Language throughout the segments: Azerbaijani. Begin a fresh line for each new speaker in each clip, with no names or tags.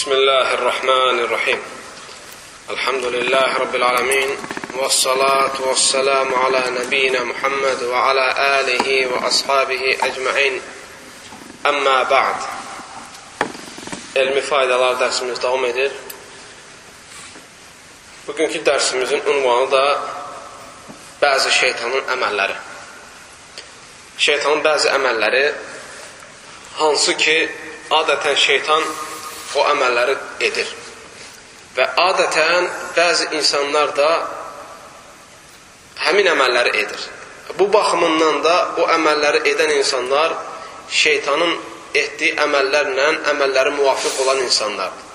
بسم الله الرحمن الرحيم. الحمد لله رب العالمين والصلاة والسلام على نبينا محمد وعلى آله وأصحابه أجمعين. أما بعد المفايدة الله درس من الضغم يدير بكم كل درس من عنوان دا بعض الشيطان الأمال لاري شيطان بعض الأمال لاري هنسو كي عادة شيطان شيطان o əməlləri edir. Və adətən bəzi insanlar da həmin əməlləri edir. Bu baxımından da o əməlləri edən insanlar şeytanın etdiyi əməllərlə əməlləri müvafiq olan insanlardır.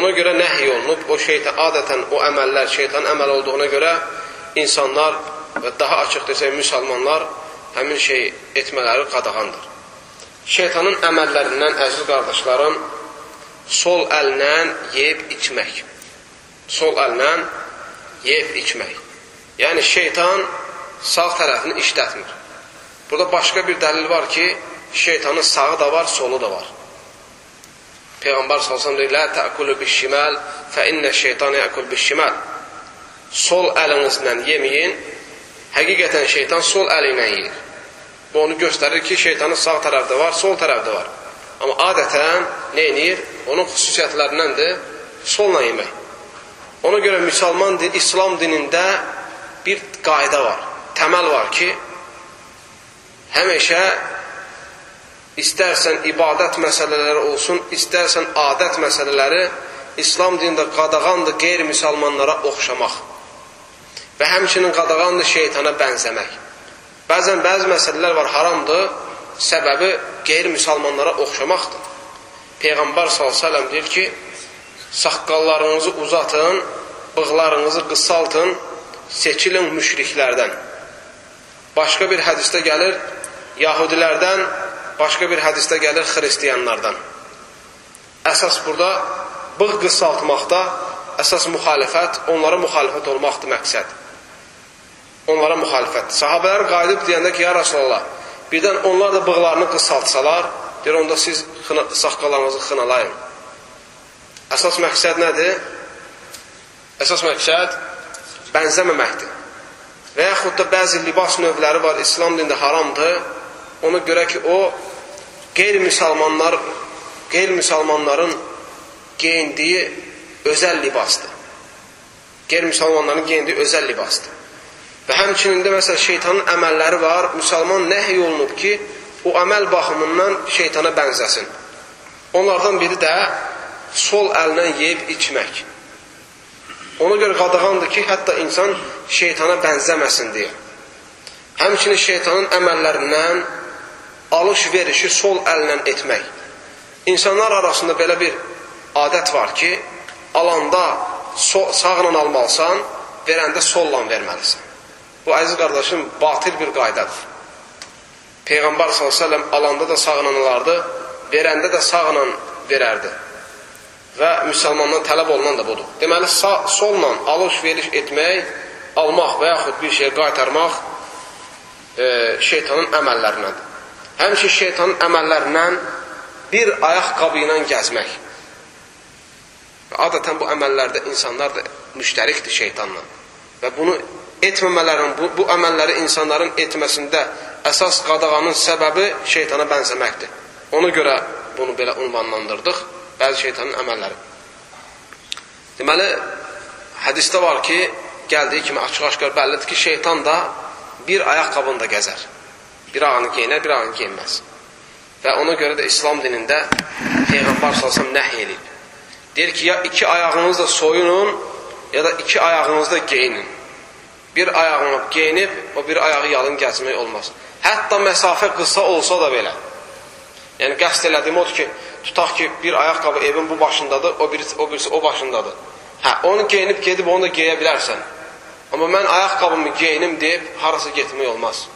Ona görə nəhy olunub, o şeytan adətən o əməllər şeytan əməl olduğuna görə insanlar və daha açıq desək müsəlmanlar həmin şey etmələri qadağandır. Şeytanın əməllərindən əziz qardaşlarım sol əllə yeyib içmək. Sol əllə yeyib içmək. Yəni şeytan sağ tərəfini işlətmir. Burada başqa bir dəlil var ki, şeytanın sağı da var, solu da var. Peyğəmbər sallallahu əleyhi və səlləm deyir: "La ta'kulu biş-şimal, fa inna şeytan ya'kul biş-şimal." Sol əlinizlə yeməyin. Həqiqətən şeytan sol əli ilə yeyir. Bu onu göstərir ki, şeytanın sağ tərəfdə var, sol tərəfdə var. Amma adətən nə edir? Onun xüsusiyyətlərindəndir solla yemək. Ona görə müsəlman din, İslam dinində bir qayda var, təməl var ki, həmişə istərsən ibadət məsələləri olsun, istərsən adət məsələləri İslam dinində qadağandır qeyri-müsəlmanlara oxşamaq. Və həmçinin qadağandır şeytana bənzəmək. Bəzən bəzi məsələlər var, haramdır, səbəbi qeyri-müsəlmanlara oxşamaqdır. Peyğəmbər s.ə.v deyir ki, saqqallarınızı uzatın, bığlarınızı qısaltın, seçilin müşriklərdən. Başqa bir hədisdə gəlir, yahudilərdən, başqa bir hədisdə gəlir, xristiyanlardan. Əsas burada bığ qısaltmaqda əsas müxalifət, onlara müxalifət olmaqdır məqsəd. Onlara müxalifət. Sahabələr qayıdıb deyəndə ki, ya Rasulallah, birdən onlar da bığlarını qısaltsalar, deyir, onda siz xına, saqqalarınızı xınalayın. Əsas məqsəd nədir? Əsas məqsəd bənzəməməkdir. Və yaxud da bəzi libas növləri var, İslam dində haramdır. Ona görə ki, o qeyri-müsəlmanlar, qeyri-müsəlmanların geyindiyi özəl libasdır. Qeyri-müsəlmanların geyindiyi özəl libasdır. Və həmçinin də məsələn şeytanın əməlləri var. Müsəlman nəhy olunub ki, o əməl baxımından şeytana bənzəsin. Onlardan biri də sol əllə yeyib içmək. Ona görə qadağandır ki, hətta insan şeytana bənzəməsin deyə. Həmçinin şeytanın əməllərindən alış-verişi sol əllə etmək. İnsanlar arasında belə bir adət var ki, alanda so sağla almalısan, verəndə solla verməlisən. Bu əziz qardaşım batil bir qaydadır. Peyğəmbər s.ə.v alanda da sağla alardı, verəndə də sağla verərdi. Və müsəlmandan tələb olunan da budur. Deməli, sağ, solla alış-veriş etmək, almaq və yaxud bir şey qaytarmaq e, şeytanın əməllərindəndir. Həmçin şeytanın əməllərindən bir ayaqqabı ilə gəzmək. Adətən bu əməllərdə insanlar da müştərikdir şeytanla. Və bunu etməmələrin, bu, bu əməlləri insanların etməsində əsas qadağanın səbəbi şeytana bənzəməkdir. Ona görə bunu belə unvanlandırdıq, bəzi şeytanın əməlləri. Deməli, hədisdə var ki, gəldiyi kimi açıq-aşkar bəllidir ki, şeytan da bir ayaqqabında gəzər. Bir ağını geyinər, bir ağını geyinməz. Və ona görə də İslam dinində Peyğəmbər s.ə.v nəhy edib. Deyir ki, ya iki ayağınızla soyunun, ya da iki ayağınızla geyinin. Bir ayağını geyinib, o bir ayağı yalın gəzmək olmaz. Hətta məsafə qısa olsa da belə. Yəni, qəst elədiyim odur ki, tutaq ki, bir ayaqqabı evin bu başındadır, o birisi o, birisi o başındadır. Hə, onu geyinib gedib onu da geyə bilərsən. Amma mən ayaqqabımı geyinim deyib, harasa getmək olmaz.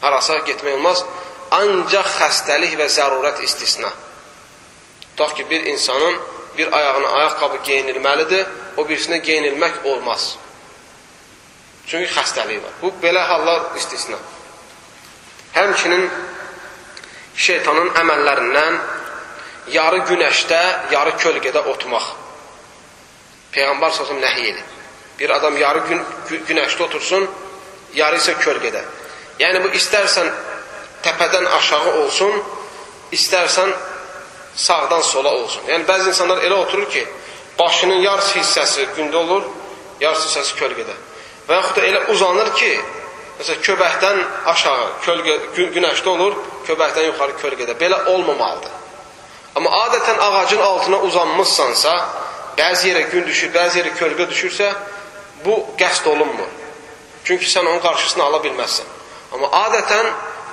Harasa getmək olmaz. Ancaq xəstəlik və zərurət istisna. Tutaq ki, bir insanın bir ayağına ayaqqabı geyinilməlidir, o birisinə geyinilmək olmaz. Çünki xəstəliyi var. Bu, belə hallar istisna. Həmçinin şeytanın əməllərindən yarı günəşdə, yarı kölgədə otmaq. Peyğəmbər sallallahu nəhy edib. Bir adam yarı gün, günəşdə otursun, yarı isə kölgədə. Yəni bu istərsən təpədən aşağı olsun, istərsən sağdan sola olsun. Yəni bəzi insanlar elə oturur ki, başının yarısı hissəsi gündə olur, yarısı hissəsi kölgədə. Və yaxud da elə uzanır ki, məsələn köbəkdən aşağı kölgə günəşdə olur, köbəkdən yuxarı kölgədə. Belə olmamalıdır. Amma adətən ağacın altına uzanmışsansa, bəzi yerə gün düşür, bəzi yerə kölgə düşürsə, bu qəsd olunmur. Çünki sən onun qarşısını ala bilməzsən. Amma adətən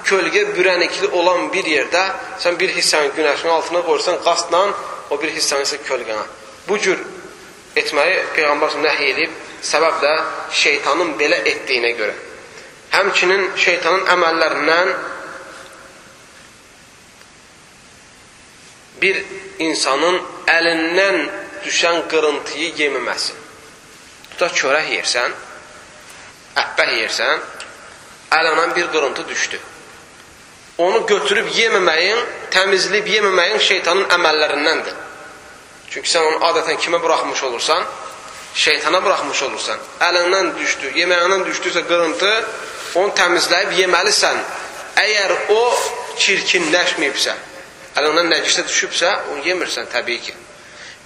kölgə bürənikli olan bir yerdə sən bir hissəni günəşin altına qoyursan, qasdla o bir hissəni isə kölgənə. Bu cür etməyi Peyğəmbər nəhy edib, səbəb də şeytanın belə etdiyinə görə. Həmçinin şeytanın əməllərindən bir insanın əlindən düşən qırıntıyı yeməməsi. Tutaq çörək yersən, əhbəh yersən, əlindən bir qırıntı düşdü. Onu götürüb yeməməyin, təmizləyib yeməməyin şeytanın əməllərindəndir. Çünki sən onu adətən kimə buraxmış olursan, şeytana buraxmış olursan. Əlindən düşdü, yeməyindən düşdüysə qırıntı, onu təmizləyib yeməlisən. Əgər o çirkinləşməyibsə, əlindən nəcisə düşübsə, onu yemirsən təbii ki.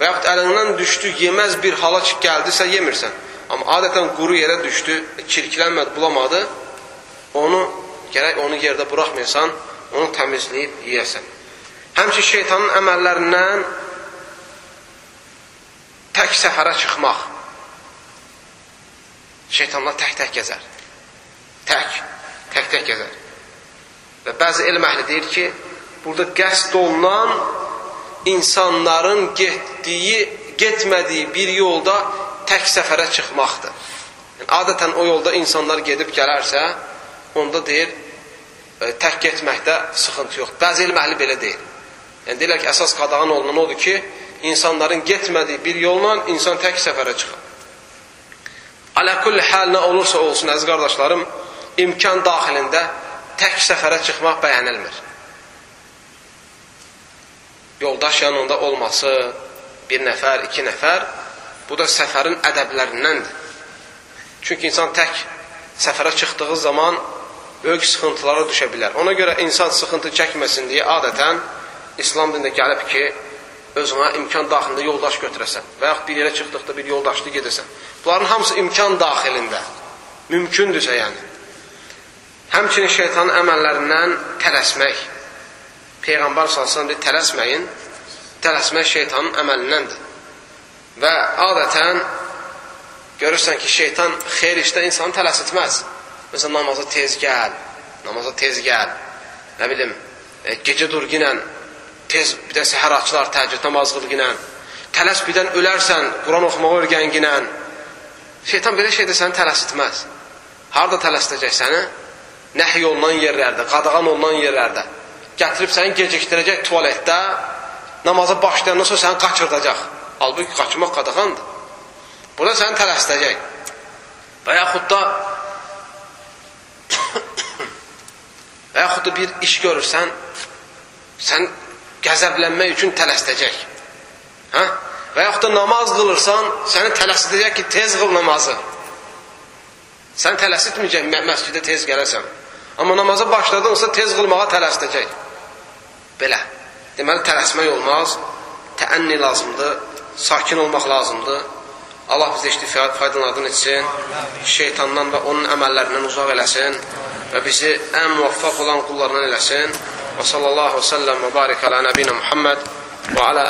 Və yaxud əlindən düşdü, yeməz bir hala gəldisə, yemirsən. Amma adətən quru yerə düşdü, çirklənmədi, bulamadı, onu gərək onu yerdə buraxmayasan, onu təmizləyib yeyəsən. Həmçi şeytanın əməllərindən tək səfərə çıxmaq. Şeytanlar tək-tək gəzər. Tək, tək-tək gəzər. Və bəzi elm əhli deyir ki, burada qəsd olunan insanların getdiyi, getmədiyi bir yolda tək səfərə çıxmaqdır. Yəni, adətən o yolda insanlar gedib gələrsə, onda deyir, e, tək getməkdə sıxıntı yox. Bəzi elm əhli belə deyir. Yəni, deyirlər ki, əsas qadağan olunan odur ki, insanların getmədiyi bir yolla insan tək səfərə çıxır. Alə kulli hal nə olursa olsun, əziz qardaşlarım, imkan daxilində tək səfərə çıxmaq bəyənilmir yoldaş yanında olması, bir nəfər, iki nəfər, bu da səfərin ədəblərindəndir. Çünki insan tək səfərə çıxdığı zaman böyük sıxıntılara düşə bilər. Ona görə insan sıxıntı çəkməsin deyə adətən İslam dində gəlib ki, özünə imkan daxilində yoldaş götürəsən və yaxud bir yerə çıxdıqda bir yoldaşlı gedəsən. Bunların hamısı imkan daxilində. Mümkündürsə yəni. Həmçinin şeytanın əməllərindən tələsmək. Peyğəmbər sallallahu əleyhi tələsməyin. Tələsmək şeytanın əməlindəndir. Və adətən görürsən ki, şeytan xeyir işdə insanı tələsitməz. Məsələn, namaza tez gəl, namaza tez gəl. Nə bilim, e, gecə durginən, tez bir də səhər açılar, təhcüd namaz qılginən. Tələs birdən ölərsən, Quran oxumağı öyrənginən. Şeytan belə şeydə səni tələsitməz. Harada tələsdirəcək səni? Nəhy olunan yerlərdə, qadağan olunan yerlərdə gətirib səni gecikdirəcək tualetdə, namaza başlayandan sonra səni qaçırdacaq. Halbuki qaçmaq qadağandır. Burada səni tələsdirəcək. Və yaxud da və yaxud da bir iş görürsən, sən qəzəblənmək üçün tələsdirəcək. Hə? Və yaxud da namaz qılırsan, səni tələsdirəcək ki, tez qıl namazı. Sən tələsitməyəcək məscidə tez gələsən. Amma namaza başladınsa tez qılmağa tələsdirəcək. Belə. Deməli, tələsmək olmaz. Təənni lazımdır. Sakin olmaq lazımdır. Allah bizə iştifad faydalardan etsin. Şeytandan və onun əməllərindən uzaq eləsin. Və bizi ən muvaffaq olan qullarından eləsin. Və sallallahu və səlləm və barik alə nəbinə Muhammed və alə